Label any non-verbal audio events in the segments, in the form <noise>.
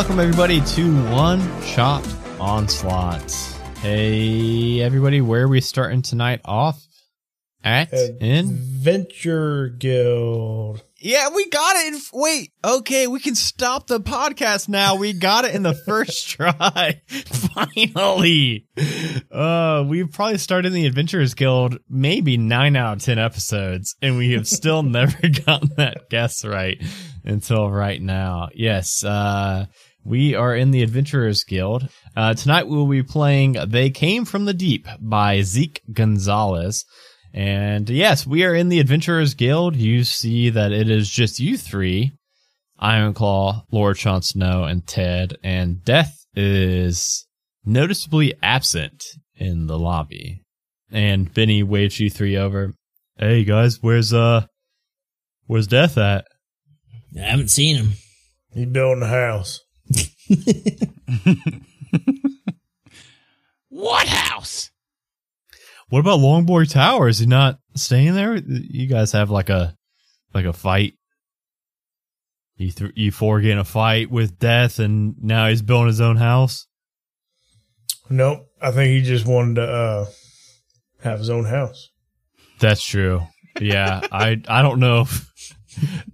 welcome everybody to One Shot Onslaught. Hey, everybody, where are we starting tonight off? At in Adventure Guild. Yeah, we got it. In, wait, okay, we can stop the podcast now. We got it in the first <laughs> try. Finally. Uh, we've probably started in the Adventurers Guild maybe nine out of 10 episodes, and we have still <laughs> never <laughs> gotten that guess right until right now. Yes, uh, we are in the Adventurers Guild. Uh, tonight we will be playing They Came from the Deep by Zeke Gonzalez. And yes, we are in the Adventurers Guild. You see that it is just you three Ironclaw, Lord Jon Snow, and Ted. And Death is noticeably absent in the lobby. And Benny waves you three over. Hey guys, where's uh where's Death at? I haven't seen him. He's building a house. <laughs> What house? What about Longboy Tower? Is he not staying there? You guys have like a like a fight. You th- you four get in a fight with Death, and now he's building his own house. Nope. I think he just wanted to uh, have his own house. That's true. Yeah, <laughs> I I don't know if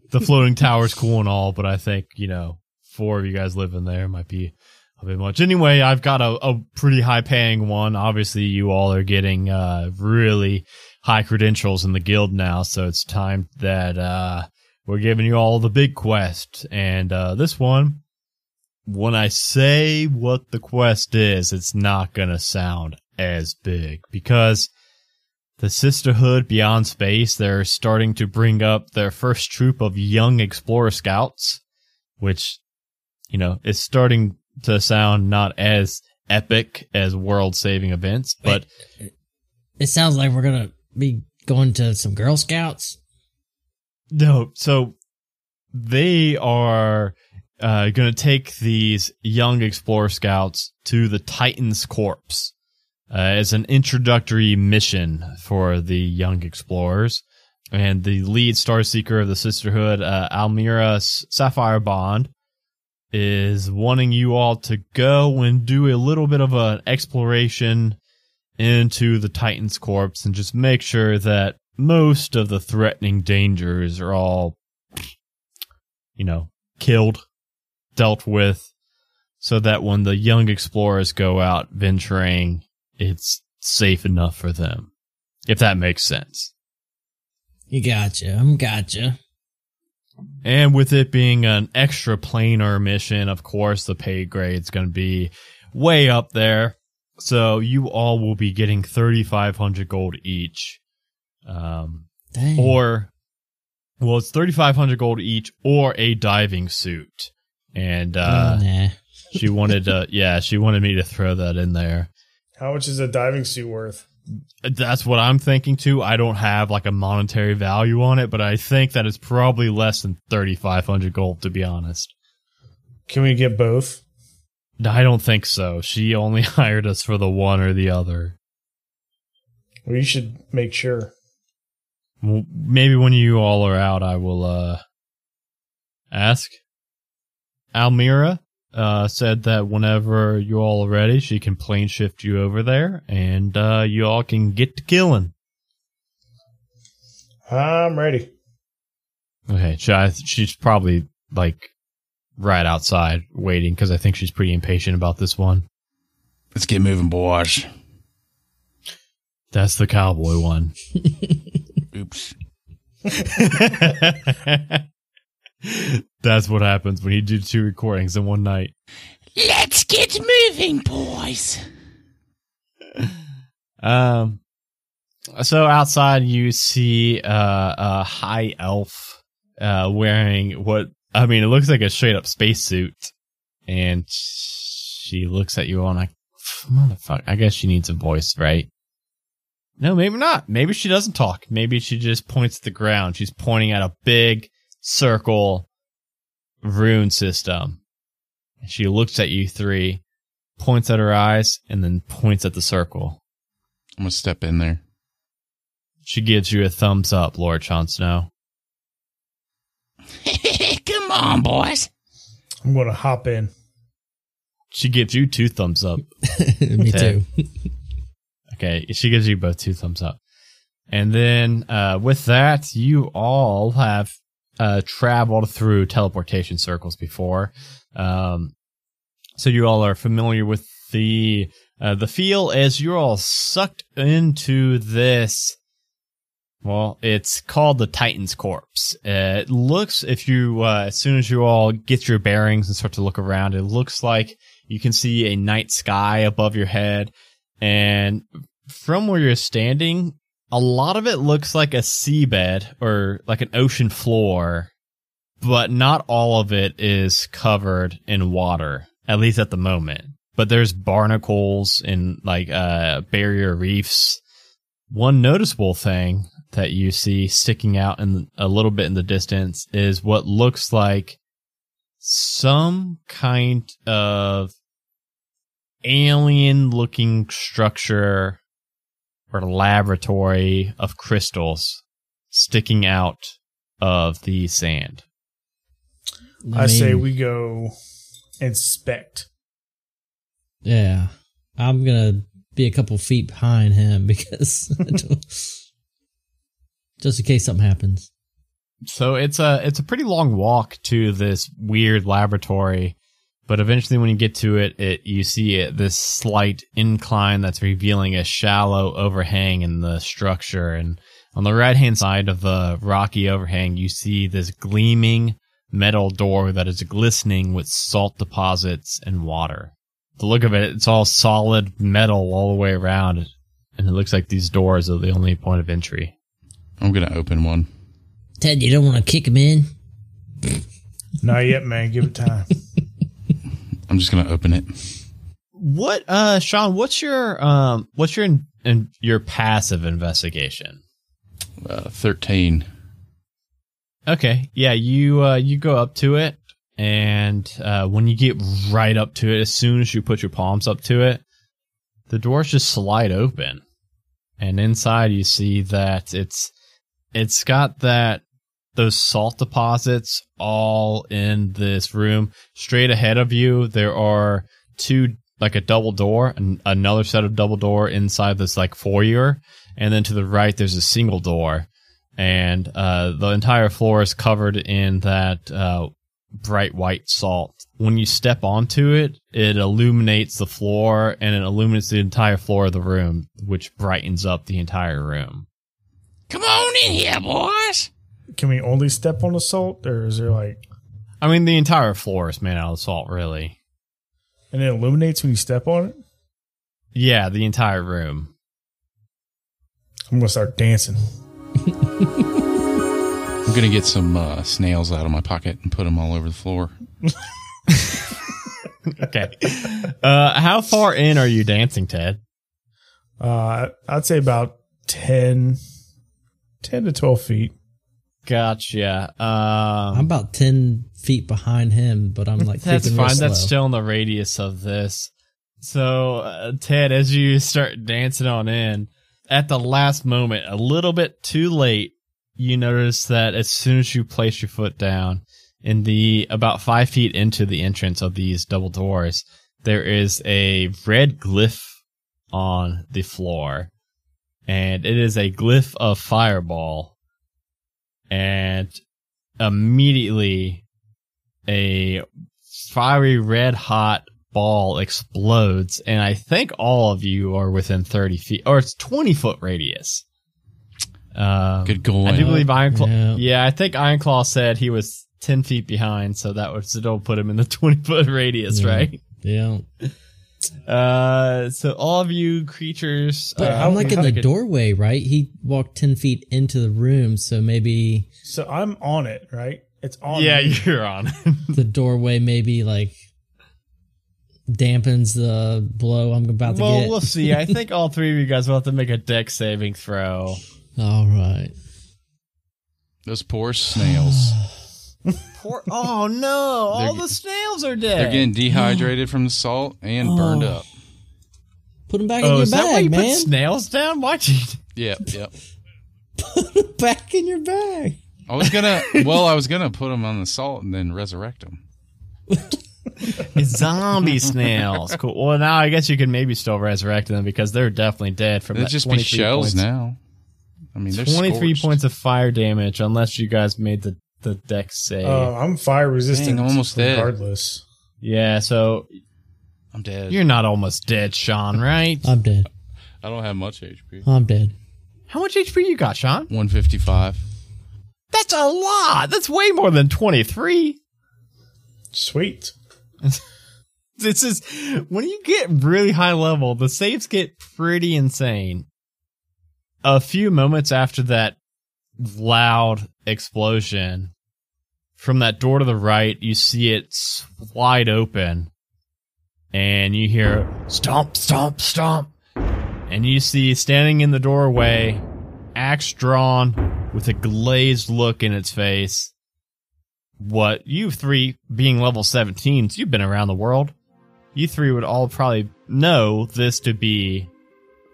<laughs> the floating tower's cool and all, but I think you know four of you guys living there might be a bit much. Anyway, I've got a, a pretty high paying one. Obviously, you all are getting uh, really high credentials in the guild now, so it's time that uh, we're giving you all the big quest. And uh, this one, when I say what the quest is, it's not gonna sound as big because the Sisterhood Beyond Space, they're starting to bring up their first troop of young explorer scouts, which, you know, it's starting to sound not as epic as world saving events, but Wait, it sounds like we're gonna be going to some Girl Scouts. no, so they are uh, going to take these young explorer scouts to the Titan's Corpse uh, as an introductory mission for the young explorers. And the lead star seeker of the Sisterhood, uh, Almira Sapphire Bond, is wanting you all to go and do a little bit of an exploration into the Titan's corpse and just make sure that most of the threatening dangers are all, you know, killed, dealt with, so that when the young explorers go out venturing, it's safe enough for them. If that makes sense. You gotcha. I'm gotcha. And with it being an extra planar mission, of course, the pay grade's going to be way up there. So you all will be getting 3,500 gold each. Um, Dang. or, well, it's 3,500 gold each or a diving suit. And, uh, Oh, nah. she wanted to, <laughs> yeah, she wanted me to throw that in there. How much is a diving suit worth? That's what I'm thinking too. I don't have like a monetary value on it, but I think that it's probably less than 3,500 gold, to be honest. Can we get both? I don't think so. She only <laughs> hired us for the one or the other. Well, you should make sure. Well, maybe when you all are out, I will uh ask. Almira uh said that whenever you all are ready, she can plane shift you over there, and uh you all can get to killing. I'm ready. Okay, she, I, she's probably like right outside waiting because I think she's pretty impatient about this one. Let's get moving, boys. That's the cowboy one. Oops. <laughs> That's what happens when you do two recordings in one night. Let's get moving, boys. <laughs> Um, so outside you see uh, a high elf uh, wearing what I mean. It looks like a straight up spacesuit, and she looks at you all like, "Motherfucker!" I guess she needs a voice, right? No, maybe not. Maybe she doesn't talk. Maybe she just points at the ground. She's pointing at a big circle rune system. She looks at you three, points at her eyes, and then points at the circle. I'm gonna step in there. She gives you a thumbs up, Lord Jon Snow. <laughs> Come on, boys. I'm going to hop in. She gives you two thumbs up. <laughs> Me Ted. too. <laughs> Okay, she gives you both two thumbs up. And then uh, with that, you all have uh, traveled through teleportation circles before, um, so you all are familiar with the uh, the feel as you're all sucked into this. Well, it's called the Titan's Corpse. Uh, it looks, if you, uh, as soon as you all get your bearings and start to look around, it looks like you can see a night sky above your head. And from where you're standing, a lot of it looks like a seabed or like an ocean floor, but not all of it is covered in water, at least at the moment. But there's barnacles and like uh, barrier reefs. One noticeable thing that you see sticking out in a little bit in the distance is what looks like some kind of alien looking structure or laboratory of crystals sticking out of the sand. I, say mean, we go inspect. Yeah, I'm gonna be a couple feet behind him <laughs> because just in case something happens. So it's a it's a pretty long walk to this weird laboratory, but eventually when you get to it, it you see it, this slight incline that's revealing a shallow overhang in the structure, and on the right hand side of the rocky overhang, you see this gleaming metal door that is glistening with salt deposits and water. The look of it, it's all solid metal all the way around, and it looks like these doors are the only point of entry. I'm gonna open one. Ted, you don't want to kick him in? Not yet, man. Give it time. <laughs> I'm just gonna open it. What, uh, Sean? What's your um, what's your in, your passive investigation? Uh, Thirteen. Okay, yeah, you uh, you go up to it, and uh, when you get right up to it, as soon as you put your palms up to it, the doors just slide open, and inside you see that it's it's got that those salt deposits all in this room. Straight ahead of you, there are two like a double door and another set of double door inside this like foyer, and then to the right there's a single door and uh, the entire floor is covered in that uh, bright white salt. When you step onto it, it illuminates the floor and it illuminates the entire floor of the room, which brightens up the entire room. Come on in here, boys. Can we only step on the salt, or is there like, I mean, the entire floor is made out of salt, really. and it illuminates when you step on it? Yeah, the entire room. I'm gonna start dancing. I'm gonna get some uh, snails out of my pocket and put them all over the floor. <laughs> Okay. uh, how far in are you dancing, Ted? Uh, I'd say about 10, 10 to twelve feet. Gotcha. Um, I'm about ten feet behind him, but I'm like <laughs> That's fine. That's still in the radius of this. So, uh, Ted, as you start dancing on in, at the last moment, a little bit too late, you notice that as soon as you place your foot down, in the about five feet into the entrance of these double doors, there is a red glyph on the floor, and it is a glyph of fireball. And immediately, a fiery red hot ball explodes, and I think all of you are within 30 feet, or it's 20 foot radius. Um, Good going. I do believe Ironclaw. Yeah. Yeah. I think Ironclaw said he was 10 feet behind, so that would still put him in the <laughs> 20 foot radius, Yeah. right? Yeah, Uh, so all of you creatures. but uh, I'm like in the take a- doorway, right? He walked ten feet into the room, so maybe So I'm on it, right? It's on. Yeah, me. you're on. <laughs> the doorway maybe like dampens the blow I'm about to well, get. Well, we'll see. I think <laughs> all three of you guys will have to make a deck saving throw. All right. Those poor snails. <sighs> <sighs> <sighs> Poor, oh no! All the snails are dead. They're getting dehydrated from the salt and oh. burned Oh. up. Put them back oh, in oh, your is that why you bag, put man. snails down? Why'd you? <laughs> Yep, Put yep. back in your bag. I was gonna. <laughs> Well, I was gonna put them on the salt and then resurrect them. <laughs> It's zombie snails. Cool. Well, now I guess you could maybe still resurrect them because they're definitely dead from They'd that just be 23 shells points. now. I mean, they're 23 scorched. points of fire damage unless you guys made the, the deck save. Uh, I'm fire resistant. Dang, I'm almost dead. regardless. yeah, so I'm dead. you're not almost dead, Sean, right? I'm dead. I don't have much HP. I'm dead. How much HP you got, Sean? 155. That's a lot. That's way more than 23. Sweet. <laughs> This is when you get really high level, the saves get pretty insane. A few moments after that loud explosion, from that door to the right, you see it wide open, and you hear stomp, stomp, stomp, and you see standing in the doorway, axe drawn with a glazed look in its face. What you three, being level 17s, you've been around the world you three would all probably know this to be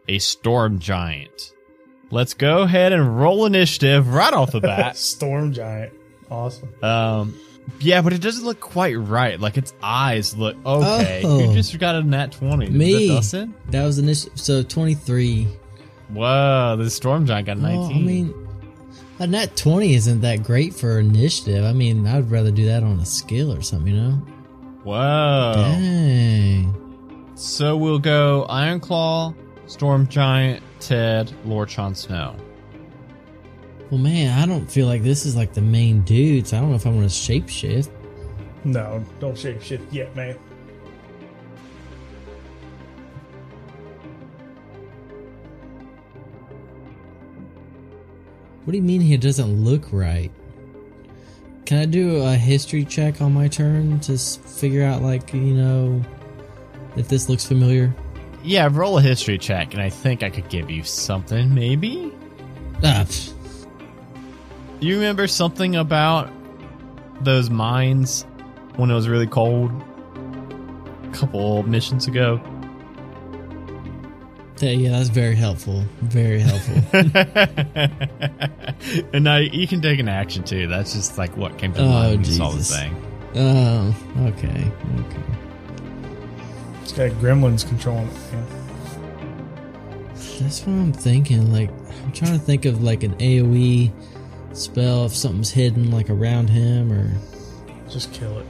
a storm giant. Let's go ahead and roll initiative right off the <laughs> bat. Storm giant. Awesome. um, yeah, but it doesn't look quite right. Like its eyes look okay. Oh. You just got a nat twenty. Was Me. that Dustin? That was initial. So 23. Whoa, the storm giant got a Well, nineteen. I mean, a nat 20 isn't that great for initiative. I mean, I'd rather do that on a skill or something, you know? whoa. Dang. So we'll go Iron Claw, Storm Giant, Ted, Lord Jon Snow. Well, man, I don't feel like this is like the main dudes. So I don't know if I want to shapeshift. No, don't shape shit yet, man. What do you mean he doesn't look right? Can I do a history check on my turn to figure out, like, you know, if this looks familiar? Yeah, roll a history check, and I think I could give you something, maybe? Ah. You remember something about those mines when it was really cold? A couple missions ago. Yeah, that's very helpful. Very helpful. <laughs> and now you can take an action too. That's just like what came to Oh, mind when you saw the Jesus. thing. oh, okay. Okay. It's got gremlins controlling it. Yeah. That's what I'm thinking. Like, I'm trying to think of like an AoE spell if something's hidden like around him or Just kill it.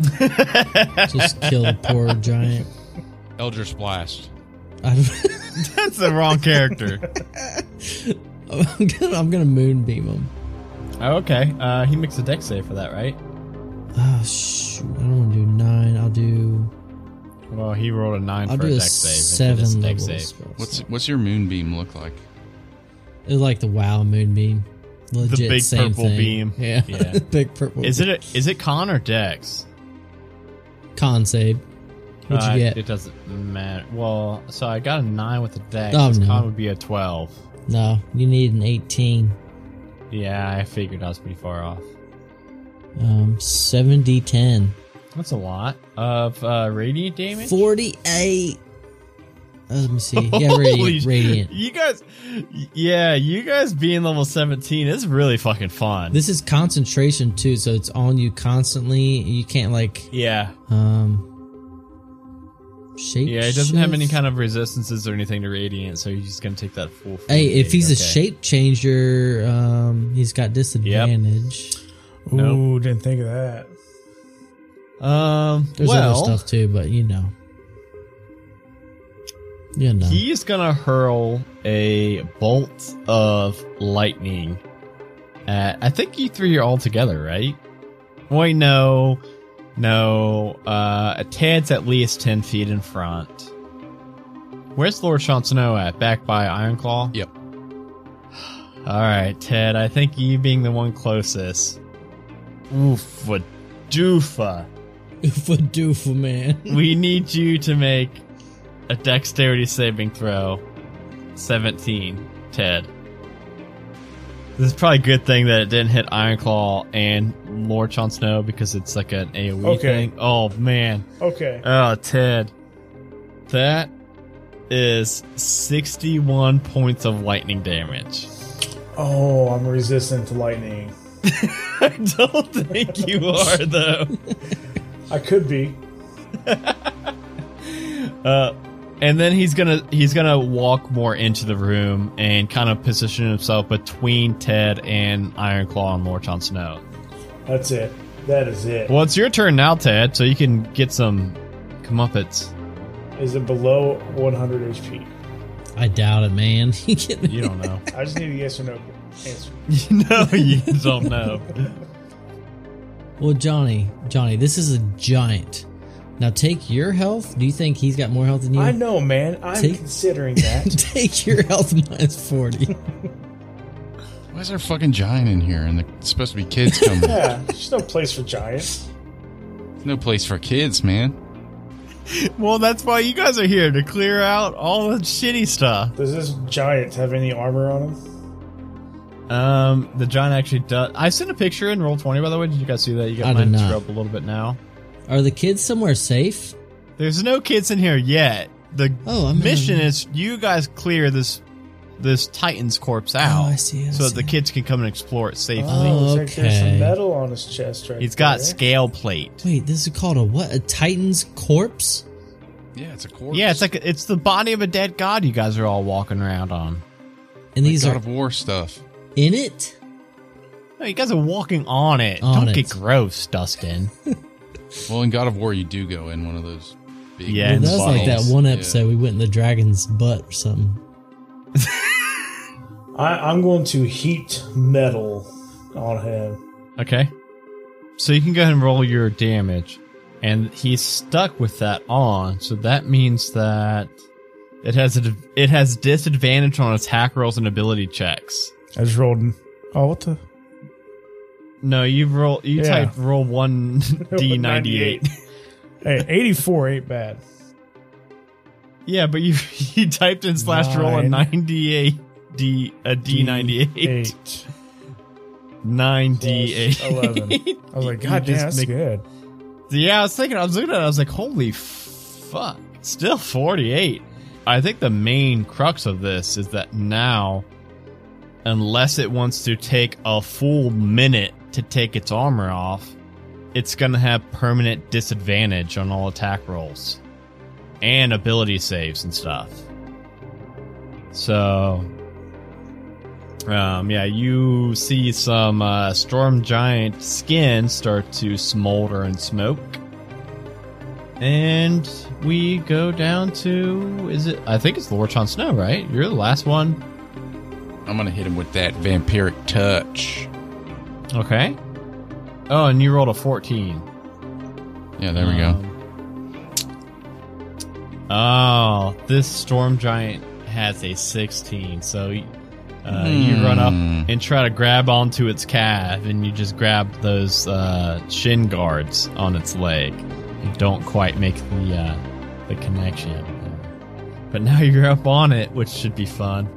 <laughs> just kill the poor giant. Eldritch Blast. <laughs> That's the wrong character. I'm gonna I'm gonna moonbeam him. Oh, okay. Uh, he makes a deck save for that, right? Oh shoot! I don't want to do nine. I'll do. Well, he rolled a 9 I'll for do a a deck save. if it is seven deck level save. spell. What's slot. what's your moonbeam look like? It's like the WoW moonbeam. Legit big same purple thing. beam. Yeah, Yeah. <laughs> big purple. Is it a, is it con or dex? con save? What'd Uh, you get? It doesn't matter. Well, so I got a nine with the dex. Oh, His no. con would be a twelve. No, you need an eighteen. Yeah, I figured I was pretty far off. Um, 70 10. That's a lot of uh, radiant damage. 48. Uh, let me see. Yeah, radiant. radiant. You guys, yeah, you guys being level seventeen is really fucking fun. This is concentration too, so it's on you constantly. You can't like yeah, um shape. yeah, it doesn't have any kind of resistances or anything to radiant, so he's just gonna take that full. Hey, if he's a shape changer, um, he's got disadvantage. Ooh, Nope. didn't think of that. Um, There's well, other stuff too, but you know, you know. He's gonna hurl a bolt of lightning at. I think you three are all together, right? Wait, no, no. Uh, Ted's at least ten feet in front. Where's Lord Sean Snow at? Back by Ironclaw. Yep. All right, Ted. I think you being the one closest. Oof, a doofa. <laughs> for doofa man. we need you to make a dexterity saving throw. 17, Ted. This is probably a good thing that it didn't hit Ironclaw and Lord Jon Snow because it's like an AoE Okay. thing. Oh, man. Okay. Oh, Ted. That is 61 points of lightning damage. Oh, I'm resistant to lightning. <laughs> I don't think you are, though. <laughs> I could be. <laughs> Uh, and then he's gonna he's gonna walk more into the room and kind of position himself between Ted and Ironclaw and Lord Jon Snow. That's it. That is it. Well, it's your turn now, Ted, so you can get some comeuppance. Is it below 100 HP? I doubt it, man. <laughs> You? You don't know. I just need a yes or no answer. <laughs> no, you don't know. Well, Johnny, Johnny, this is a giant. Now take your health. Do you think he's got more health than you? I know, man. I'm Take- considering <laughs> that. take your health minus 40. Why is there a fucking giant in here? And it's supposed to be kids coming. yeah, there's no place for giants. There's no place for kids, man. Well, that's why you guys are here to clear out all the shitty stuff. Does this giant have any armor on him? Um, the giant actually does. I sent a picture in Roll20. By the way, did you guys see that? You got I did mine not. scrubbed a little bit now. Are the kids somewhere safe? There's no kids in here yet. The Oh, I'm mission in- is you guys clear this this Titan's corpse out, Oh, I see, I so that the kids can come and explore it safely. Oh, looks like there's okay. some metal on his chest right He's got there. scale plate. Wait, this is called a what? A Titan's corpse? Yeah, it's a corpse. Yeah, it's like it's the body of a dead god. You guys are all walking around on. And these God are of War stuff. In it? No, you guys are walking on it. On Don't it. get gross, Dustin. <laughs> Well, in God of War, you do go in one of those big. Yeah, Well, that was like that bottles. one Yeah. episode we went in the dragon's butt or something. <laughs> I, I'm going to heat metal on him. Okay. So you can go ahead and roll your damage. And he's stuck with that on, so that means that it has a it has disadvantage on attack rolls and ability checks. I just rolled. Oh, what the? No, you roll you Yeah. type roll one <laughs> <laughs> D ninety eight. Hey, 84 ain't bad. Yeah, but you <laughs> you typed in slash roll a Nine. ninety eight D a D ninety eight. Eight. Nine 11. I was like, You God damn, just that's make- good. Yeah, I was thinking, I was looking at it, I was like, holy fuck. Still 48. I think the main crux of this is that now, unless it wants to take a full minute to take its armor off, it's going to have permanent disadvantage on all attack rolls and ability saves and stuff. So, um, yeah, you see some uh, storm giant skin start to smolder and smoke, and we go down to is it? I think it's Lord Jon Snow, right? You're the last one. I'm gonna hit him with that vampiric touch. Okay. Oh, and you rolled a 14. Yeah, there we go. Um, Oh, this storm giant has a 16, so uh, you run up Hmm. and try to grab onto its calf, and you just grab those uh, shin guards on its leg. You don't quite make the uh, the connection, but now <laughs> you're up on it, which should be fun.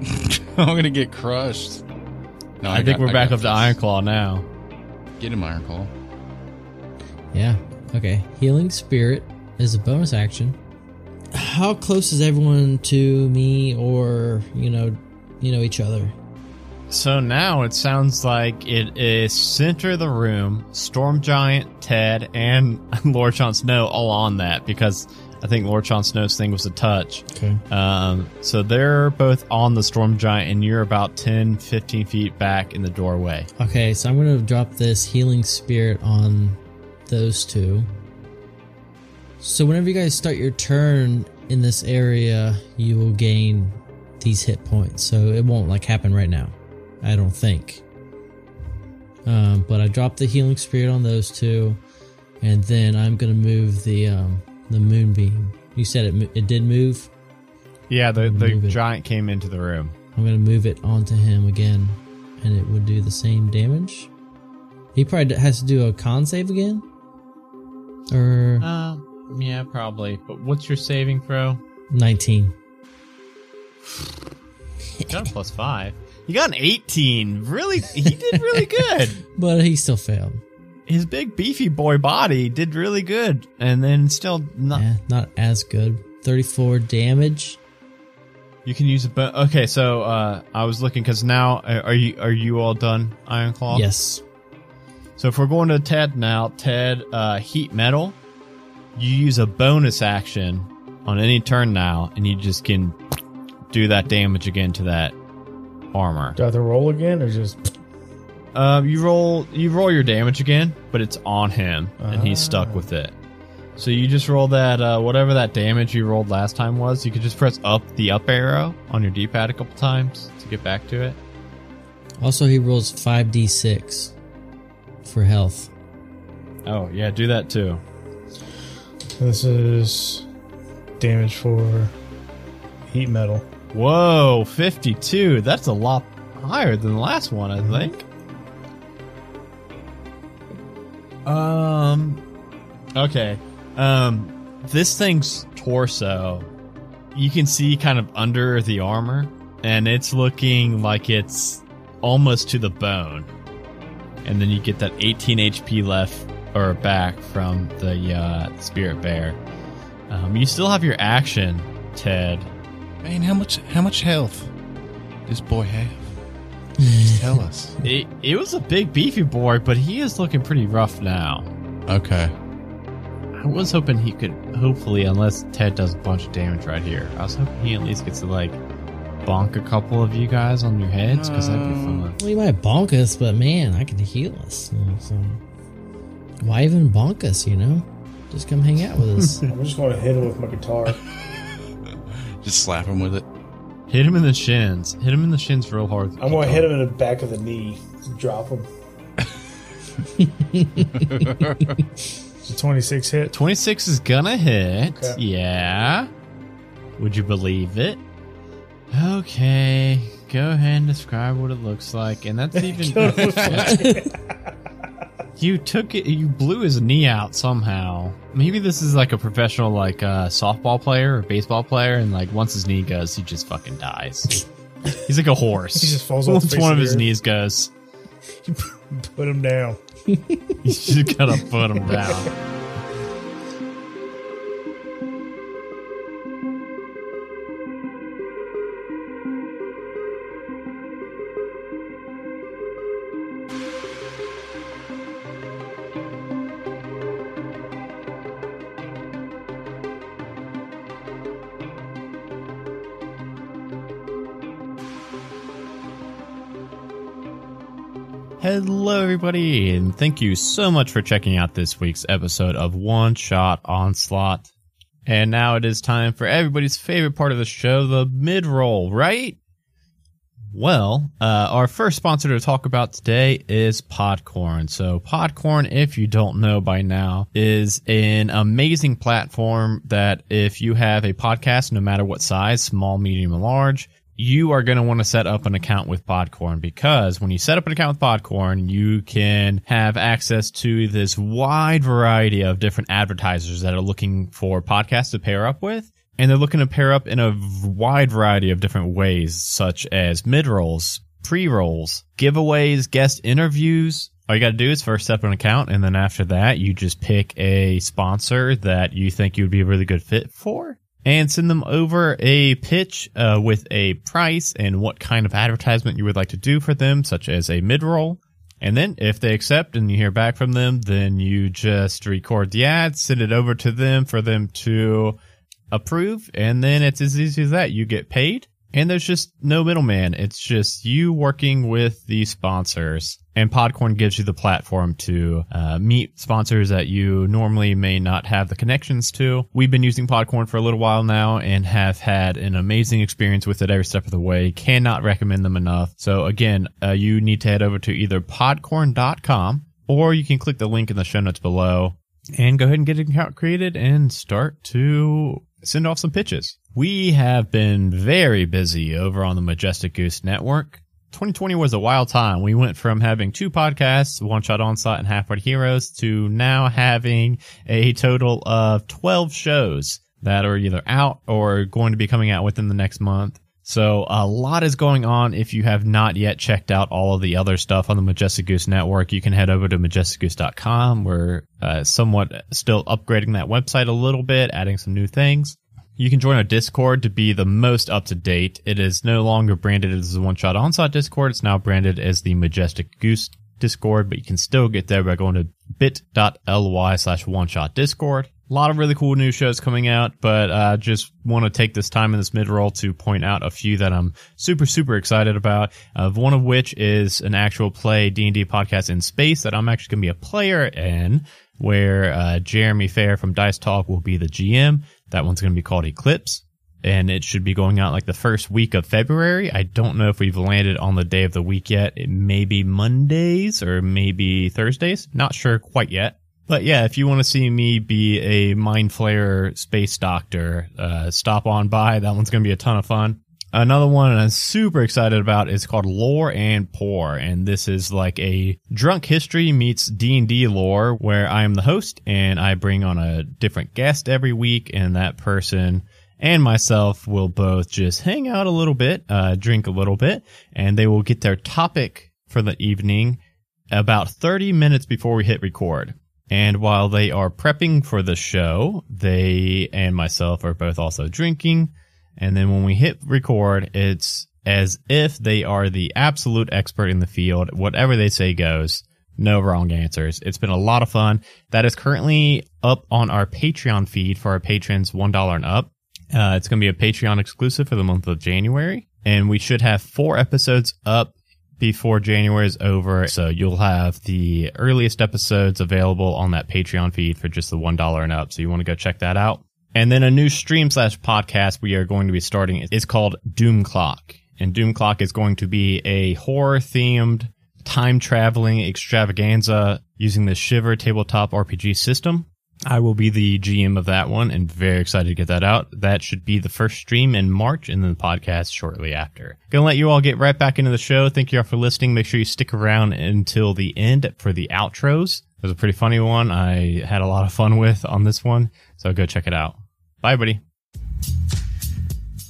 <laughs> I'm gonna get crushed. No, I, think got- we're I back got up to Iron Claw now. Get him, Iron Claw. Yeah. Okay. Healing spirit is a bonus action. How close is everyone to me or, you know, you know each other? So now it sounds like it is center of the room, Storm Giant, Ted, and <laughs> Lord Jon Snow all on that because I think Lord Jon Snow's thing was a touch. Okay. Um, so they're both on the Storm Giant, and you're about 10, 15 feet back in the doorway. Okay, so I'm going to drop this healing spirit on those two. So whenever you guys start your turn in this area, you will gain these hit points. So it won't like happen right now. I don't think. Um, but I dropped the healing spirit on those two, and then I'm gonna move the um, the moonbeam. You said it it did move. Yeah, the, the Move it. giant came into the room. I'm gonna move it onto him again, and it would do the same damage. He probably has to do a con save again, or Uh, yeah, probably. But what's your saving throw? 19. You got a plus five. You got an 18. Really? He did really good. <laughs> But he still failed. His big beefy boy body did really good, and then still not. Yeah, not as good. 34 damage. You can use a. Bo- okay, so uh, I was looking because now uh, are you are you all done, Iron Claw? Yes. So if we're going to Ted now, Ted, uh, heat metal, you use a bonus action on any turn now, and you just can do that damage again to that armor. Do I have to roll again or just Um, you roll you roll your damage again, but it's on him, and he's stuck Ah. with it. So you just roll that uh, whatever that damage you rolled last time was. You could just press up the up arrow on your D-pad a couple times to get back to it. Also, he rolls 5d6 for health. Oh yeah, do that too. this is damage for heat metal. Whoa, fifty-two. That's a lot higher than the last one, I think. Um. Okay. Um. This thing's torso, you can see kind of under the armor, and it's looking like it's almost to the bone. And then you get that 18 HP left or back from the uh, spirit bear. Um, you still have your action, Ted. Man, how much how much health this boy have? Just mm. tell us. It, it was a big beefy boy, but he is looking pretty rough now. Okay. I was hoping he could, hopefully, unless Ted does a bunch of damage right here, I was hoping he at least gets to like bonk a couple of you guys on your heads because that'd be fun. Well, you might bonk us, but man, I can heal us. you know, so why even bonk us? You know, just come hang out with us. <laughs> I'm just going to hit him with my guitar. <laughs> Just slap him with it. Hit him in the shins. Hit him in the shins real hard. I'm going to hit him in the back of the knee. Drop him. <laughs> It's a 26 hit. 26 is gonna hit. Okay. Yeah. Would you believe it? Okay. Go ahead and describe what it looks like. And that's <laughs> even. <laughs> you took it, you blew his knee out somehow. Maybe this is like a professional, like, uh, softball player or baseball player, and like once his knee goes, he just fucking dies. <laughs> He's like a horse. He just falls off Once one of of his earth. knees goes, you <laughs> Put him down. <laughs> you just gotta put him down. Everybody, and thank you so much for checking out this week's episode of One Shot Onslaught. And now it is time for everybody's favorite part of the show, the mid roll, right? Well, uh, our first sponsor to talk about today is Podcorn. So, Podcorn, if you don't know by now, is an amazing platform that if you have a podcast, no matter what size, small, medium, or large, you are going to want to set up an account with Podcorn because when you set up an account with Podcorn, you can have access to this wide variety of different advertisers that are looking for podcasts to pair up with. And they're looking to pair up in a wide variety of different ways, such as mid rolls, pre rolls, giveaways, guest interviews. All you got to do is first set up an account, and then after that, you just pick a sponsor that you think you would be a really good fit for and send them over a pitch uh, with a price and what kind of advertisement you would like to do for them, such as a mid roll. And then if they accept and you hear back from them, then you just record the ad, send it over to them for them to approve. And then it's as easy as that. You get paid and there's just no middleman. It's just you working with the sponsors and Podcorn gives you the platform to uh, meet sponsors that you normally may not have the connections to. We've been using Podcorn for a little while now and have had an amazing experience with it every step of the way. Cannot recommend them enough. So again, uh, you need to head over to either podcorn.com or you can click the link in the show notes below and go ahead and get an account created and start to send off some pitches. We have been very busy over on the Majestic Goose Network. 2020 was a wild time. We went from having two podcasts, One Shot Onslaught and Half Heart Heroes, to now having a total of 12 shows that are either out or going to be coming out within the next month. So a lot is going on. If you have not yet checked out all of the other stuff on the Majestic Goose Network, you can head over to majesticgoose.com. We're uh, somewhat still upgrading that website a little bit, adding some new things. You can join our Discord to be the most up to date. It is no longer branded as the One Shot Onslaught Discord. It's now branded as the Majestic Goose Discord, but you can still get there by going to bit.ly slash one shot Discord. A lot of really cool new shows coming out, but uh, just want to take this time in this mid roll to point out a few that I'm super super excited about. Uh, one of which is an actual play D and D podcast in space that I'm actually going to be a player in, where uh, Jeremy Fair from Dice Talk will be the GM. That one's going to be called Eclipse and it should be going out like the first week of February. I don't know if we've landed on the day of the week yet. It may be Mondays or maybe Thursdays. Not sure quite yet. But yeah, if you want to see me be a mind flayer space doctor, uh, stop on by. That one's going to be a ton of fun. Another one I'm super excited about is called Lore and Pour, and this is like a drunk history meets D&D lore where I am the host and I bring on a different guest every week and that person and myself will both just hang out a little bit, uh, drink a little bit, and they will get their topic for the evening about 30 minutes before we hit record. And while they are prepping for the show, they and myself are both also drinking. And then when we hit record, it's as if they are the absolute expert in the field. Whatever they say goes. No wrong answers. It's been a lot of fun. That is currently up on our Patreon feed for our patrons $1 and up. Uh, it's going to be a Patreon exclusive for the month of January. And we should have four episodes up before January is over. So you'll have the earliest episodes available on that Patreon feed for just the $1 and up. So you want to go check that out. And then a new stream slash podcast we are going to be starting is called Doom Clock. And Doom Clock is going to be a horror themed time traveling extravaganza using the Shiver tabletop RPG system. I will be the GM of that one and very excited to get that out. That should be the first stream in March and then the podcast shortly after. Gonna let you all get right back into the show. Thank you all for listening. Make sure you stick around until the end for the outros. It was a pretty funny one. I had a lot of fun with on this one. So go check it out. Bye, buddy.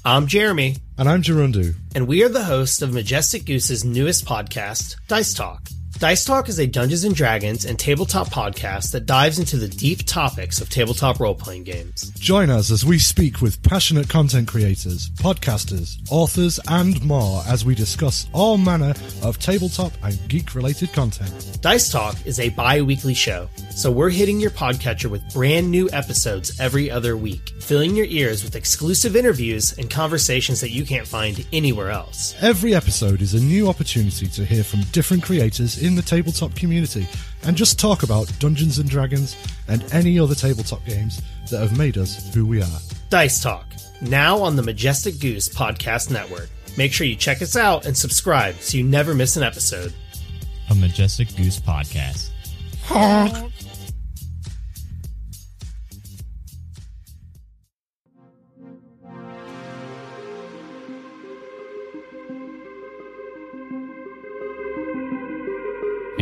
I'm Jeremy, And I'm Gerundu. and we are the hosts of Majestic Goose's newest podcast, Dice Talk. Dice Talk is a Dungeons and Dragons and tabletop podcast that dives into the deep topics of tabletop role playing games. Join us as we speak with passionate content creators, podcasters, authors, and more as we discuss all manner of tabletop and geek related content. Dice Talk is a bi weekly show, so we're hitting your podcatcher with brand new episodes every other week, filling your ears with exclusive interviews and conversations that you can't find anywhere else. Every episode is a new opportunity to hear from different creators in the tabletop community and just talk about Dungeons and Dragons and any other tabletop games that have made us who we are. Dice Talk, now on the Majestic Goose Podcast Network. Make sure you check us out and subscribe so you never miss an episode. A Majestic Goose podcast.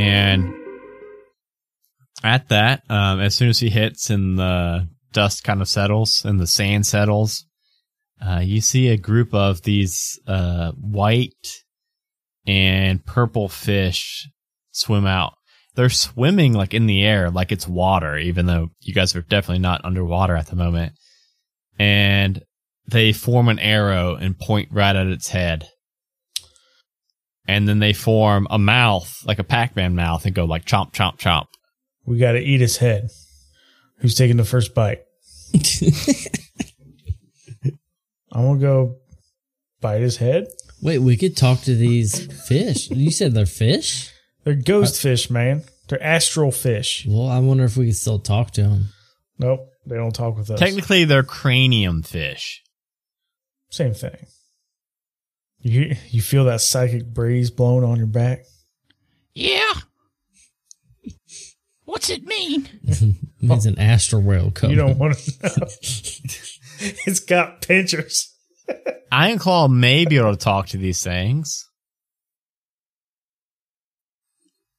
And at that, um, as soon as he hits and the dust kind of settles and the sand settles, uh, you see a group of these uh, white and purple fish swim out. They're swimming like in the air, like it's water, even though you guys are definitely not underwater at the moment. And they form an arrow and point right at its head. And then they form a mouth, like a Pac-Man mouth, and go like chomp, chomp, chomp. We got to eat his head. Who's taking the first bite? <laughs> I'm gonna go bite his head. Wait, we could talk to these fish. You said they're fish? They're ghost uh, fish, man. They're astral fish. Well, I wonder if we could still talk to them. Nope, they don't talk with us. Technically, they're cranium fish. Same thing. You you feel that psychic breeze blowing on your back? Yeah. What's it mean? <laughs> It's an astral rail coming. You don't want to know. <laughs> it's got pinchers. <laughs> Iron Claw may be able to talk to these things.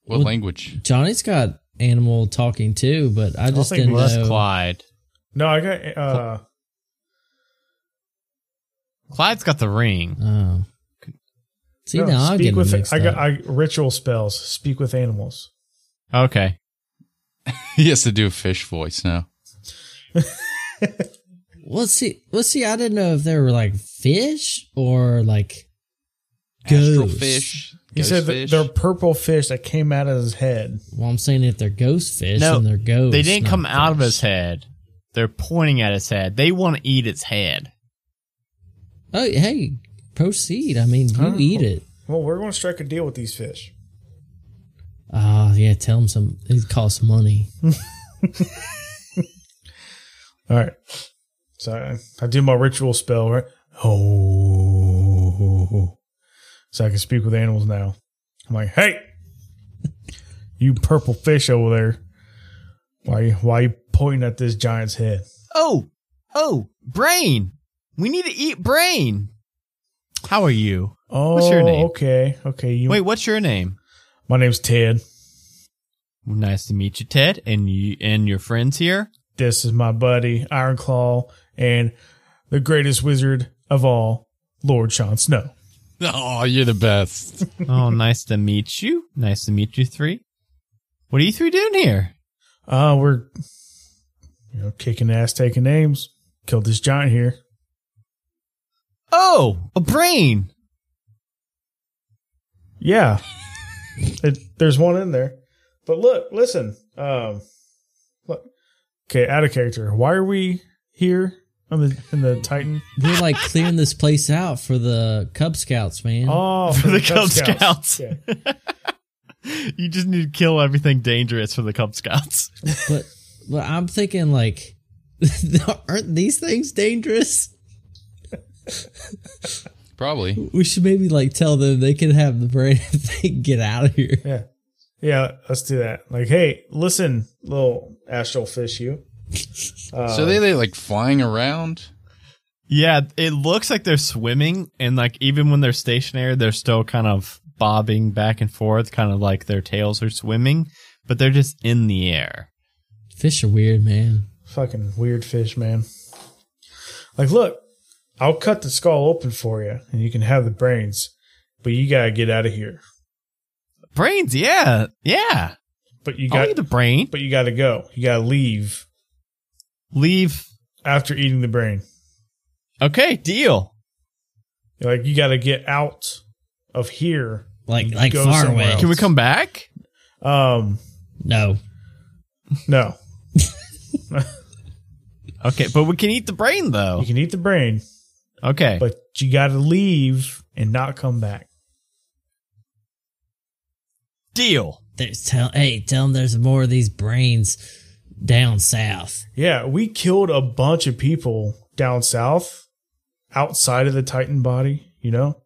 What Well- language? Johnny's got animal talking too, but I just think didn't Well, know. Clyde. No, I got uh Clyde's got the ring. Oh. See no, now I'm speak getting with mixed I got. I ritual spells. Speak with animals. Okay. <laughs> he has to do a fish voice now. <laughs> Well, see, well, see, I didn't know if they were like fish or like Astral Ghost. fish. He ghost said fish. they're purple fish that came out of his head. Well, I'm saying if they're ghost fish, No, then they're ghosts. They didn't not come out of his head. They're pointing at his head. They want to eat its head. Oh, hey, proceed. I mean, you Oh. eat it. Well, we're going to strike a deal with these fish. Ah, yeah. Tell them some. It costs money. <laughs> All right. So I, I do my ritual spell, right? Oh. <laughs> So I can speak with animals now. I'm like, hey, <laughs> you purple fish over there. Why, you- why you pointing at this giant's head? Oh, oh, brain. We need to eat brain. How are you? Oh, What's your name? okay. Okay. You, Wait, what's your name? my name's Ted. Nice to meet you, Ted, and you and your friends here. This is my buddy, Ironclaw, and the greatest wizard of all, Lord Jon Snow. Oh, you're the best. <laughs> oh, nice to meet you. Nice to meet you three. What are you three doing here? Uh, we're, you know, kicking ass, taking names. Killed this giant here. Oh, a brain. Yeah. <laughs> it, there's one in there. But look, listen. Um, look. Okay, out of character. Why are we here on the in the Titan? We're like clearing this place out for the Cub Scouts, man. Oh, <laughs> For the Cub Scouts. Yeah. <laughs> You just need to kill everything dangerous for the Cub Scouts. But, but I'm thinking like, aren't these things dangerous? Probably. We should maybe like tell them they can have the brain <laughs> if they get out of here. Yeah. Yeah, let's do that. Like, hey, listen, little astral fish, you. Uh, <laughs> so they they like flying around. Yeah, it looks like they're swimming, and like even when they're stationary, they're still kind of bobbing back and forth, kind of like their tails are swimming, but they're just in the air. Fish are weird, man. fucking weird fish, man. Like, look, I'll cut the skull open for you, and you can have the brains, but you gotta get out of here. Brains, yeah, yeah. But you I'll got, eat the brain. but you gotta go. You gotta leave Leave. after eating the brain. Okay, deal. Like, you gotta get out of here. Like like far away. else. Can we come back? Um, No. no, <laughs> Okay, but we can eat the brain though. you can eat the brain, Okay. but you gotta leave and not come back. deal. There's tell hey, tell them there's more of these brains down south. Yeah, we killed a bunch of people down south, outside of the Titan body, you know,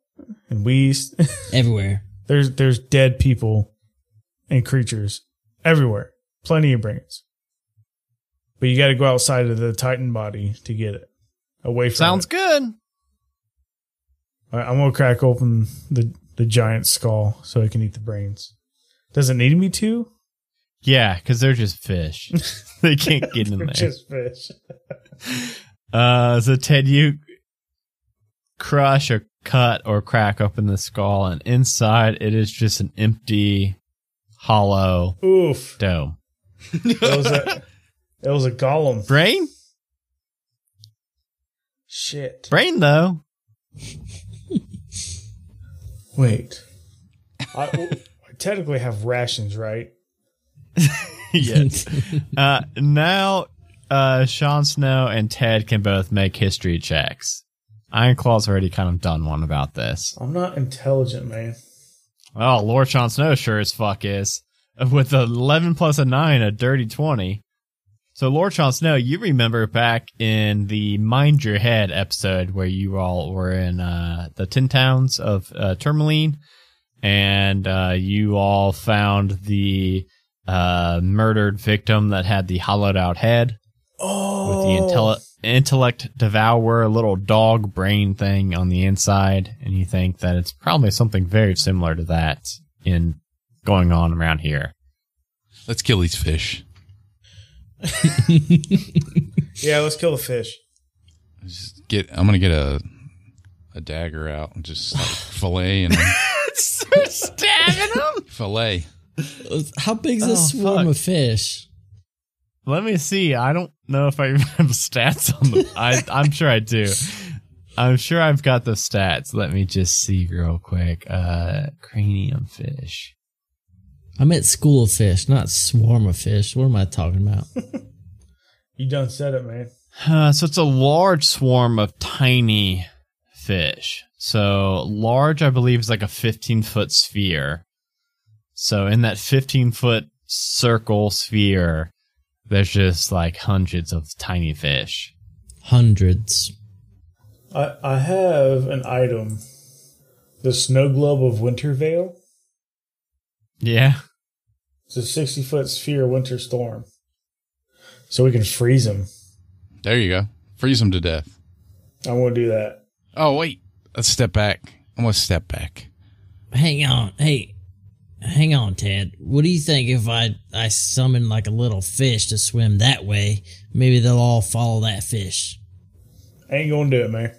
and we <laughs> Everywhere. there's there's dead people and creatures everywhere, plenty of brains. But you got to go outside of the Titan body to get it away from. Sounds it. good. All right, I'm gonna crack open the the giant skull so it can eat the brains. Does it need me to? Yeah, because they're just fish. <laughs> they can't get in there. Just fish. <laughs> Uh, so Ted, you crush or cut or crack open the skull, and inside it is just an empty, hollow Oof! dome. It was a it was a golem. Brain, Shit. brain though. <laughs> Wait. I, I technically have rations, right? <laughs> yes. Uh, now, uh, Jon Snow and Ted can both make history checks. Ironclaw's already kind of done one about this. I'm not intelligent, man. Oh, Lord Jon Snow sure as fuck is. With a 11 plus a 9, a dirty 20. So, Lord Jon Snow, you remember back in the Mind Your Head episode where you all were in uh, the Tin towns of uh, Tourmaline and uh, you all found the uh, murdered victim that had the hollowed out head Oh, with the intelli- intellect devourer little dog brain thing on the inside, and you think that it's probably something very similar to that in going on around here. Let's kill these fish. <laughs> yeah. Let's kill the fish. Just get. I'm gonna get a a dagger out and just like <laughs> fillet and <laughs> Stabbing him. fillet. How big's this Oh, swarm fuck. of fish? Let me see. I don't know if I have stats on them. I I'm sure I do. I'm sure I've got the stats. Let me just see real quick. Uh, cranium fish. I meant school of fish, not swarm of fish. What am I talking about? <laughs> You done said it, man. Uh, so it's a large swarm of tiny fish. So large, I believe, is like a 15 foot sphere. So in that 15 foot circle sphere, there's just like hundreds of tiny fish. Hundreds. I, I have an item. The snow globe of Wintervale. Yeah. It's a 60 foot sphere winter storm. So we can freeze them. There you go. Freeze them to death. I'm going to do that. Oh, wait. Let's step back. I'm going to step back. Hang on. Hey, hang on, Ted. What do you think if I, I summon like a little fish to swim that way? Maybe they'll all follow that fish. I ain't going to do it, man.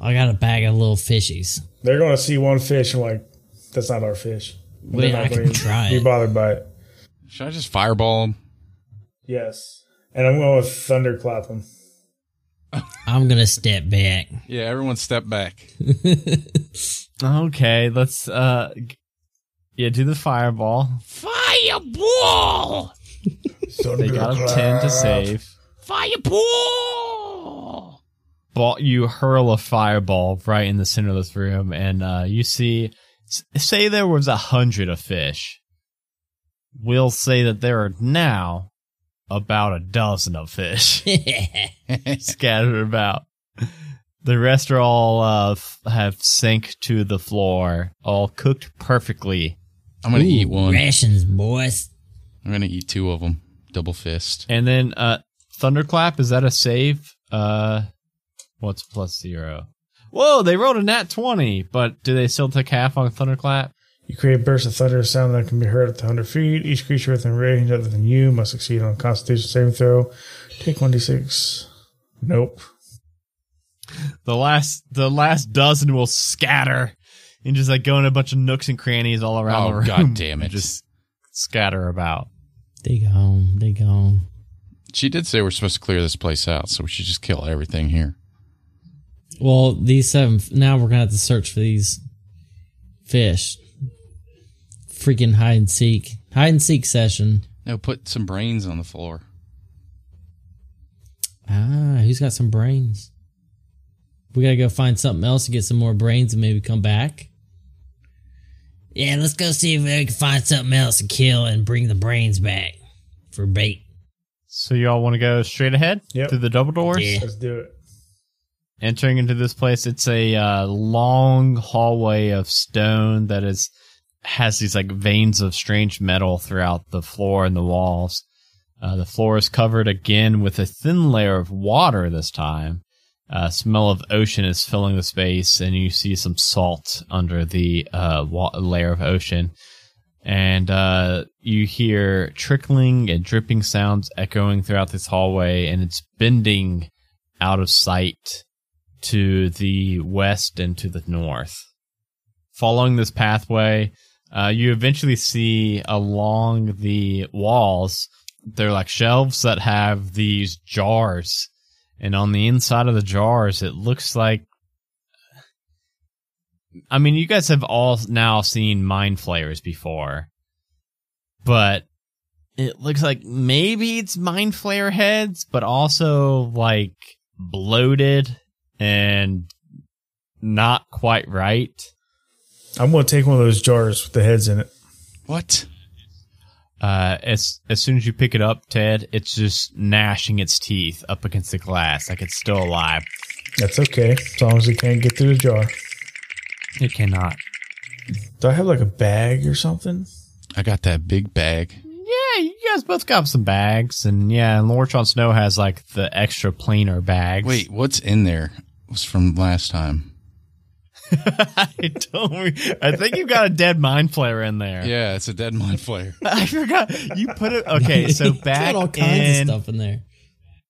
I got a bag of little fishies. They're going to see one fish and like, that's not our fish. And Wait, not I gonna can try Be it. bothered by it. Should I just fireball them? Yes. And I'm going to thunderclap them. <laughs> I'm gonna step back. Yeah, everyone step back. <laughs> Okay, let's uh yeah, do the fireball. Fireball! So, <laughs> they got a 10 to save. Fireball! Ball, you hurl a fireball right in the center of this room and uh you see s- say there was a hundred of fish. We'll say that there are now about a dozen of fish. <laughs> <laughs> scattered about. The rest are all uh, f- have sank to the floor, all cooked perfectly. I'm going to Ooh, eat one. Rations, boys. I'm going to eat two of them. Double fist. And then uh, thunderclap is that a save? Uh, what's plus zero? Whoa, they rolled a nat twenty, but do they still take half on thunderclap? You create bursts of thunder sound that can be heard at 100 feet. Each creature within range other than you must succeed on a constitution saving throw. Take 1d6. Nope. The last, the last dozen will scatter and just like go in a bunch of nooks and crannies all around Oh, the room. God damn <laughs> it. Just scatter about. They gone. They gone. She did say we're supposed to clear this place out, so we should just kill everything here. Well, these seven. Now we're gonna have to search for these fish. Freaking hide and seek. Hide and seek session. No, put some brains on the floor. Ah, who's got some brains? We gotta go find something else to get some more brains and maybe come back. Yeah, let's go see if we can find something else to kill and bring the brains back for bait. So y'all want to go straight ahead Yep. through the double doors? Yeah. Let's do it. Entering into this place it's a uh, long hallway of stone that is has these like veins of strange metal throughout the floor and the walls. Uh, the floor is covered again with a thin layer of water this time. Uh, smell of ocean is filling the space and you see some salt under the uh, layer of ocean. And uh, you hear trickling and dripping sounds echoing throughout this hallway and it's bending out of sight to the west and to the north. Following this pathway, uh, you eventually see along the walls, they're like shelves that have these jars. And on the inside of the jars, it looks like. I mean, you guys have all now seen mind flayers before, but it looks like maybe it's mind flayer heads, but also like bloated and not quite right. I'm going to take one of those jars with the heads in it. What? Uh, as as soon as you pick it up, Ted, it's just gnashing its teeth up against the glass, like it's still alive. That's okay, as long as it can't get through the jar. It cannot. Do I have like a bag or something? I got that big bag. Yeah, you guys both got some bags, and yeah, and Lord Jon Snow has like the extra planer bags. Wait, what's in there? It was from last time. <laughs> I don't. re- I think you got a dead mind flayer in there. Yeah, it's a dead mind flayer. <laughs> I forgot you put it. Okay, so <laughs> back all kinds in of stuff in there.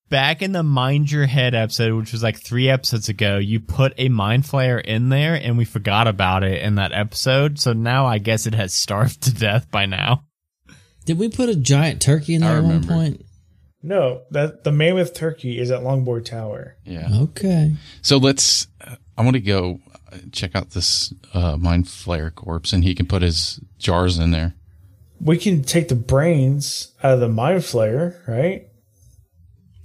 back in the Mind Your Head episode, which was like three episodes ago, you put a mind flare in there, and we forgot about it in that episode. So now I guess it has starved to death by now. Did we put a giant turkey in I there at one point? No, that the mammoth turkey is at Longboard Tower. Yeah. Okay. So let's. Uh, I want to go uh, check out this uh, mind flayer corpse, and he can put his jars in there. We can take the brains out of the mind flayer, right?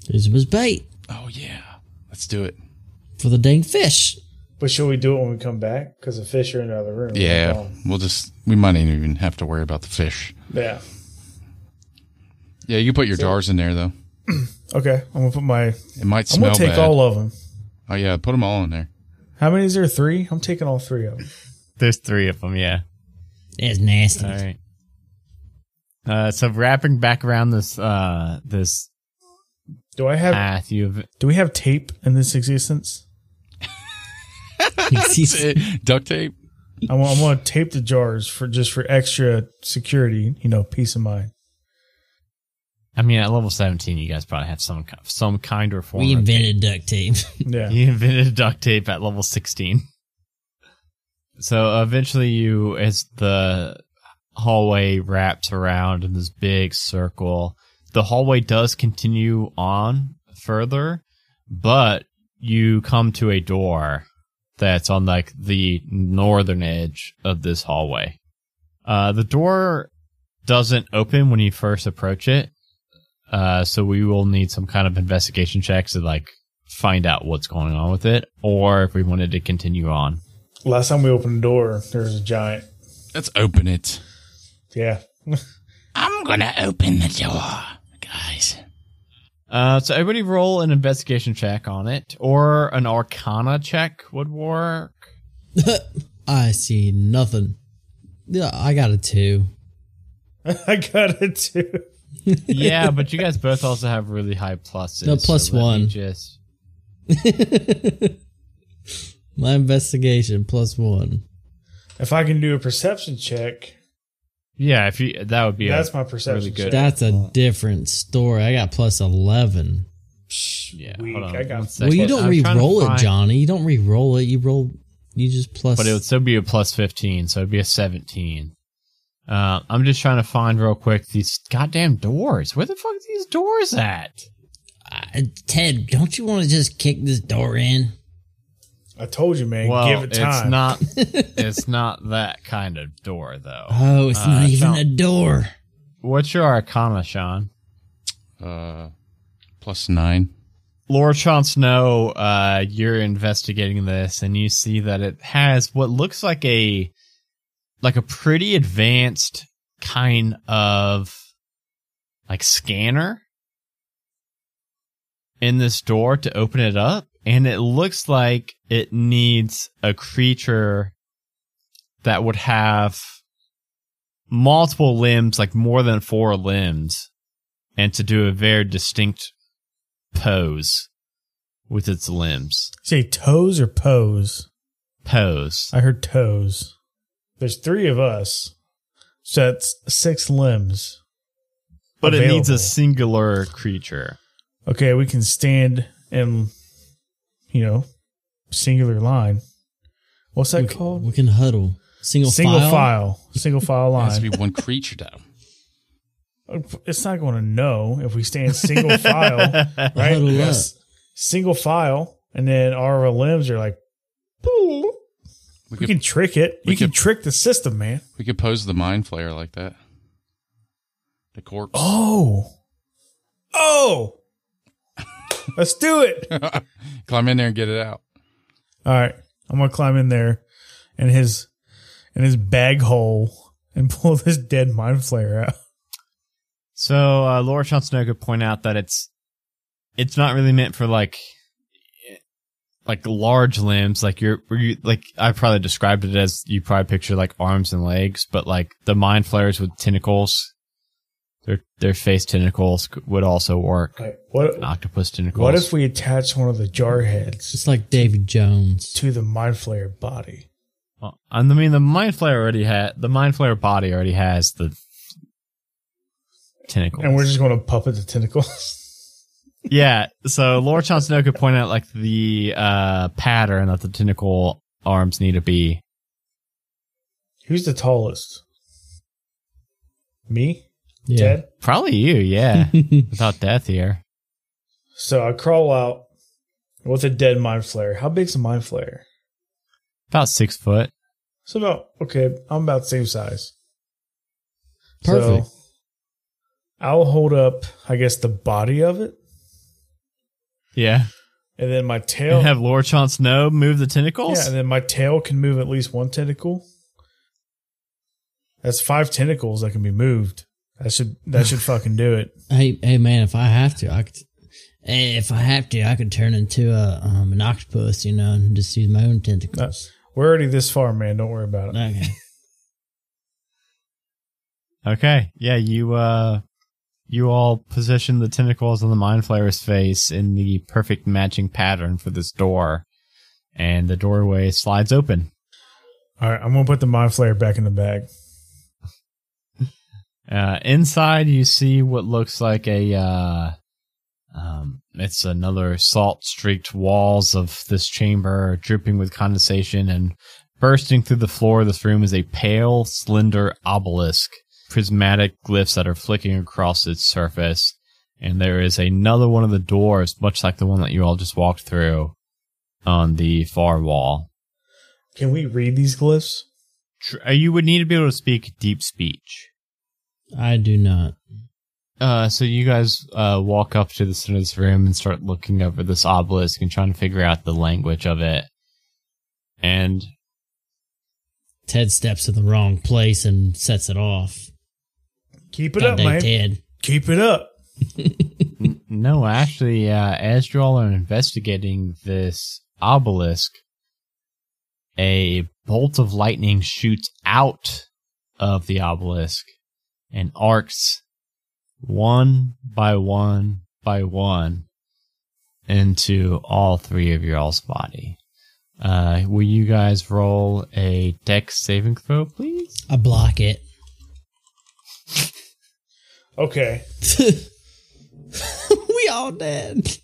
Here's his bait Oh yeah, let's do it. for the dang fish. But should we do it when we come back? Because the fish are in another room. Yeah, we'll just. We might not even have to worry about the fish. yeah. Yeah, you put your jars in there though. <clears throat> Okay, I'm gonna put my. It might I'm smell gonna take bad. all of them. oh yeah, put them all in there. How many is there? Three. I'm taking all three of them. There's three of them, yeah. It's nasty. All right. Uh, so wrapping back around this uh this Do I have? path, you've Do we have tape in this existence? <laughs> Eh, Duct tape. I want, I'm gonna tape the jars for just for extra security. You know, peace of mind. I mean, at level 17, you guys probably have some some kind or form. we of invented duct tape. <laughs> Yeah. You invented duct tape at level 16. So eventually you, as the hallway wraps around in this big circle, the hallway does continue on further, but you come to a door that's on like the northern edge of this hallway. Uh, the door doesn't open when you first approach it. Uh, so we will need some kind of investigation checks to like find out what's going on with it, or if we wanted to continue on. Last time we opened the door, there was a giant. Let's open it. Yeah. <laughs> I'm gonna open the door, guys. Uh, so everybody roll an investigation check on it, or an Arcana check would work. <laughs> I see nothing. Yeah, I got a two. <laughs> I got a too. Yeah, but you guys both also have really high pluses. No, plus let me one. Just <laughs> My investigation plus one. If I can do a perception check, yeah, if you that would be that's a, my perception really good. That's a different story. I got plus eleven. yeah. weak. Hold on, I got- Well, you don't I'm trying to re-roll it, Johnny. You don't re-roll it. You roll. You just plus. but it would still be a plus 15, so it'd be a 17. Uh, I'm just trying to find real quick these goddamn doors. Where the fuck are these doors at? Uh, Ted, don't you want to just kick this door in? I told you, man. Well, give it time. it's not. <laughs> it's not that kind of door, though. Oh, it's Uh, not even a door. What's your Arcana, Jon? Uh, plus nine. Lord Jon Snow, uh, you're investigating this, and you see that it has what looks like a like a pretty advanced kind of like scanner in this door to open it up, and it looks like it needs a creature that would have multiple limbs, like more than four limbs, and to do a very distinct pose with its limbs. Say toes or pose. Pose. I heard toes. There's three of us. So that's six limbs. But it needs a singular creature. Okay, we can stand in, you know, singular line. What's that We called? can, we can huddle. Single, Single file. file. Single file line. It has to be one creature though. <laughs> It's not going to know if we stand single file, <laughs> right? Yes. Single file, and then our limbs are like, We we could can trick it. we We can trick the system, man. we could pose the mind flayer like that. The corpse. Oh. Oh. <laughs> Let's do it. <laughs> Climb in there and get it out. All right. I'm gonna climb in there and his in his bag hole and <laughs> pull this dead mind flayer out. So uh, Lord Jon Snow could point out that it's it's not really meant for like like large limbs. Like you're, you like I probably described it as you probably picture like arms and legs, but like the mind flares with tentacles. Their their face tentacles would also work. Like, what Octopus tentacles. what if we attach one of the jar heads Just like Davy Jones. to the mind flayer body? Well, I mean, the mind flayer already had the mind flayer body already has the tentacles, And we're just gonna puppet the tentacles. <laughs> yeah. So Lord Jon Snow could point out like the uh, pattern that the tentacle arms need to be. Who's the tallest? Me? Yeah. Ted. Probably you, yeah. <laughs> Without death here. So I crawl out with a dead mind flayer. How big's a mind flayer? About six foot. So about okay, I'm about the same size. Perfect. So I'll hold up, I guess, the body of it, Yeah. and then my tail. And have Lord Jon Snow move the tentacles? yeah, and then my tail can move at least one tentacle. That's five tentacles that can be moved. That should that should <laughs> fucking do it. Hey, hey, man! If I have to, I could. Hey, if I have to, I could turn into a um, an octopus, you know, and just use my own tentacles. That's- We're already this far, man. Don't worry about it. Okay. <laughs> Okay. Yeah, you uh you all position the tentacles on the mind flayer's face in the perfect matching pattern for this door. And the doorway slides open. All right, I'm gonna put the mind flayer back in the bag. <laughs> Uh inside you see what looks like a uh um it's another salt streaked walls of this chamber dripping with condensation and bursting through the floor of this room is a pale, slender obelisk. Prismatic glyphs that are flicking across its surface. And there is another one of the doors, much like the one that you all just walked through on the far wall. Can we read these glyphs? Uh, You would need to be able to speak deep speech. I do not. Uh, so you guys uh, walk up to the center of this room and start looking over this obelisk and trying to figure out the language of it. And Ted steps in the wrong place and sets it off. Keep it God up, dang man. Ted. Keep it up. No, actually, uh, as you all are investigating this obelisk, a bolt of lightning shoots out of the obelisk and arcs one by one by one into all three of your all's body. Uh, will you guys roll a dex saving throw, please? I block it. Okay. <laughs> we all dead.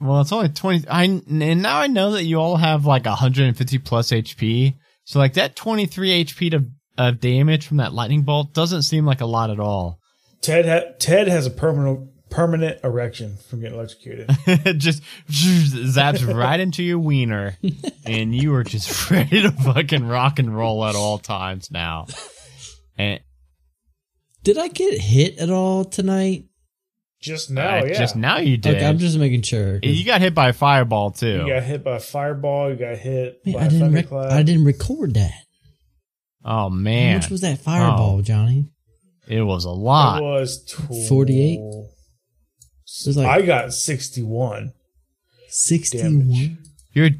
Well, it's only 20. I, and now I know that you all have like 150 plus HP. So, like, that 23 HP to, of damage from that lightning bolt doesn't seem like a lot at all. Ted ha- Ted has a permanent permanent erection from getting electrocuted. it <laughs> just zaps right into your wiener. <laughs> And you are just ready to fucking rock and roll at all times now. And Did I get hit at all tonight? Just now, uh, yeah. just now you did. Okay, I'm just making sure. you got hit by a fireball, too. You got hit by a fireball. You got hit Man, by I a didn't. Rec- thundercloud. I didn't record that. oh, How man. much was that fireball, Oh. Johnny? It was a lot. It was 48? Like I got sixty-one. sixty-one. You're.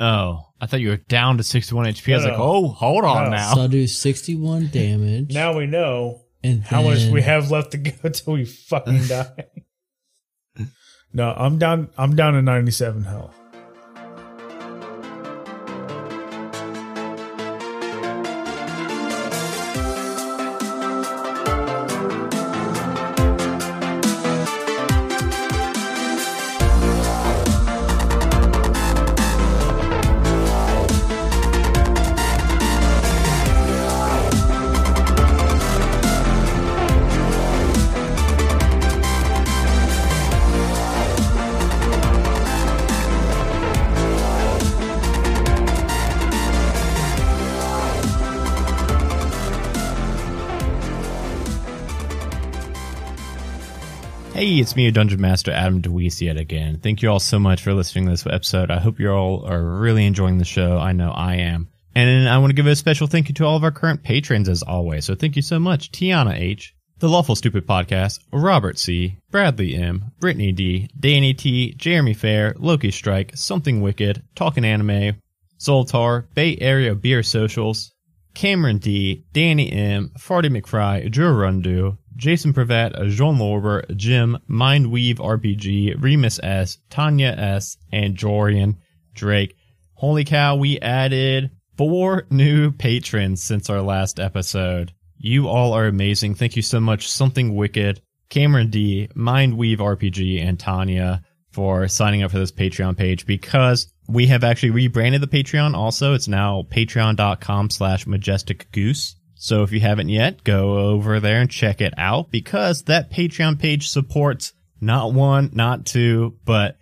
Oh, I thought you were down to 61 HP. I was No, like, oh, hold on No. now. So I do sixty-one damage. Now we know and how much we have left to go <laughs> till we fucking die. <laughs> no, I'm down. I'm down to ninety-seven health. Hey, it's me, your Dungeon Master Adam DeWeese yet again. Thank you all so much for listening to this episode. I hope you all are really enjoying the show. I know I am. And I want to give a special thank you to all of our current patrons as always. So thank you so much. Tiana H, The Lawful Stupid Podcast, Robert C, Bradley M, Brittany D, Danny T, Jeremy Fair, Loki Strike, Something Wicked, Talking Anime, Zoltar, Bay Area Beer Socials, Cameron D, Danny M, Farty McFry, Drew Rundu, Jason Pravat, Jean Lorber, Jim, Mindweave RPG, Remus S, Tanya S, and Jorian Drake. Holy cow, we added four new patrons since our last episode. You all are amazing. Thank you so much. Something Wicked, Cameron D, Mindweave RPG, and Tanya for signing up for this Patreon page because we have actually rebranded the Patreon also. It's now patreon.com slash majestic goose. So if you haven't yet, go over there and check it out because that Patreon page supports not one, not two, but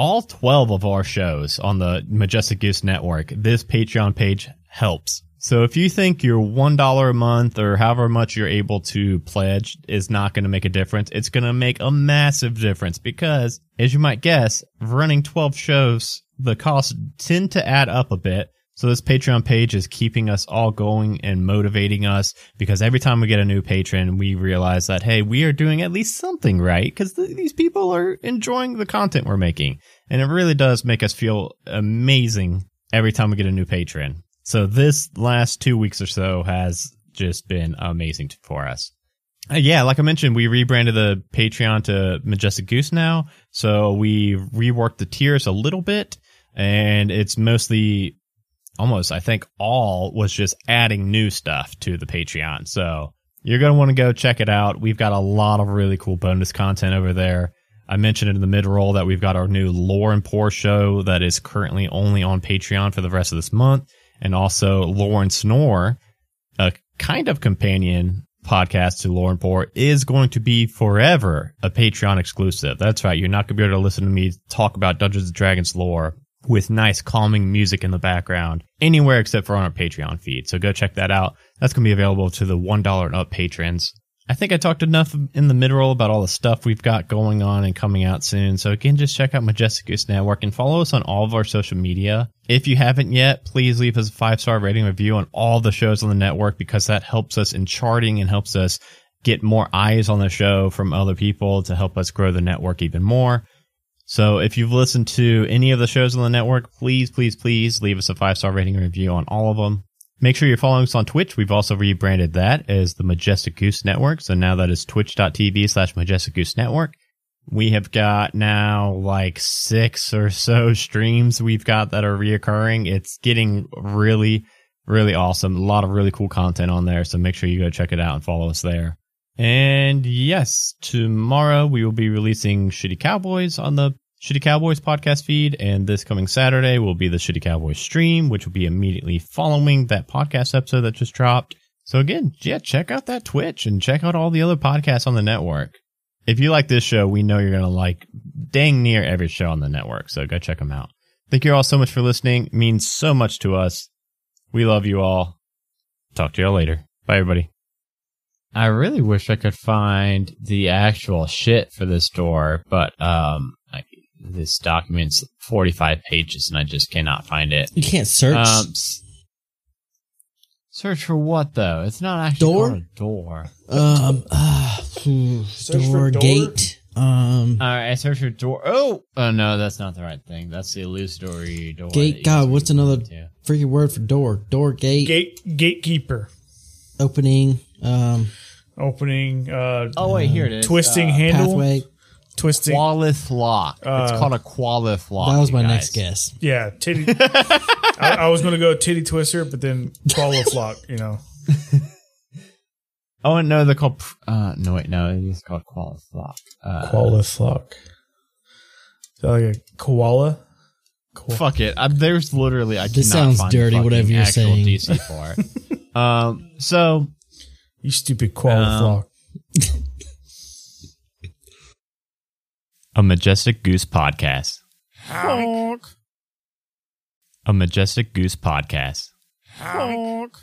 all 12 of our shows on the Majestic Goose Network. This Patreon page helps. So if you think your $1 a month or however much you're able to pledge is not going to make a difference, it's going to make a massive difference because as you might guess, running 12 shows, the costs tend to add up a bit. So this Patreon page is keeping us all going and motivating us because every time we get a new patron, we realize that, hey, we are doing at least something right because th- these people are enjoying the content we're making. And it really does make us feel amazing every time we get a new patron. So this last two weeks or so has just been amazing for us. Uh, yeah, like I mentioned, we rebranded the Patreon to Majestic Goose now. So we reworked the tiers a little bit and it's mostly almost, I think all was just adding new stuff to the Patreon. So you're going to want to go check it out. We've got a lot of really cool bonus content over there. I mentioned in the mid roll that we've got our new Lore and Poor show that is currently only on Patreon for the rest of this month. And also Lore and Snore, a kind of companion podcast to Lore and Poor, is going to be forever a Patreon exclusive. That's right. You're not going to be able to listen to me talk about Dungeons and Dragons lore with nice calming music in the background anywhere except for on our Patreon feed. So go check that out. That's going to be available to the $1 and up patrons. I think I talked enough in the mid roll about all the stuff we've got going on and coming out soon. So again, just check out Majestic Goose Network and follow us on all of our social media. If you haven't yet, please leave us a five star rating review on all the shows on the network because that helps us in charting and helps us get more eyes on the show from other people to help us grow the network even more. So if you've listened to any of the shows on the network, please, please, please leave us a five star rating and review on all of them. Make sure you're following us on Twitch. We've also rebranded that as the Majestic Goose Network. So now that is twitch.tv slash Majestic Goose Network. We have got now like six or so <laughs> streams we've got that are reoccurring. It's getting really, really awesome. A lot of really cool content on there. So make sure you go check it out and follow us there. And yes, tomorrow we will be releasing Shitty Cowboys on the Shitty Cowboys podcast feed. And this coming Saturday will be the Shitty Cowboys stream, which will be immediately following that podcast episode that just dropped. So again, yeah, check out that Twitch and check out all the other podcasts on the network. If you like this show, we know you're going to like dang near every show on the network. So go check them out. Thank you all so much for listening. It means so much to us. We love you all. Talk to y'all later. Bye, everybody. I really wish I could find the actual shit for this door, but um, I, this document's 45 pages and I just cannot find it. You can't search. Um, search for what though? It's not actually Door? a door. um, uh, door, for door? gate. Um, All right, I search for door. Oh, oh no, that's not the right thing. That's the illusory door. gate. God, what's another into. freaking word for door? Door, gate, Gate gatekeeper opening, um, opening. Uh, Oh wait, here it is. twisting Uh, handle. pathway. Twisting. Qualith lock. it's Uh, called a Qualith lock. That was my guys. next guess. Yeah, titty. <laughs> I, I was gonna go titty twister, but then follow flock. You know. Oh and no, they're called. Uh, no wait, no, it is called Qualith lock. Uh, Koala flock. Is that like a koala? Fuck it. I, there's literally I This cannot sounds find dirty, fucking whatever you're actual saying. DC for it. <laughs> um. So You stupid koala Um, flock. A majestic goose podcast. A majestic goose podcast. Honk.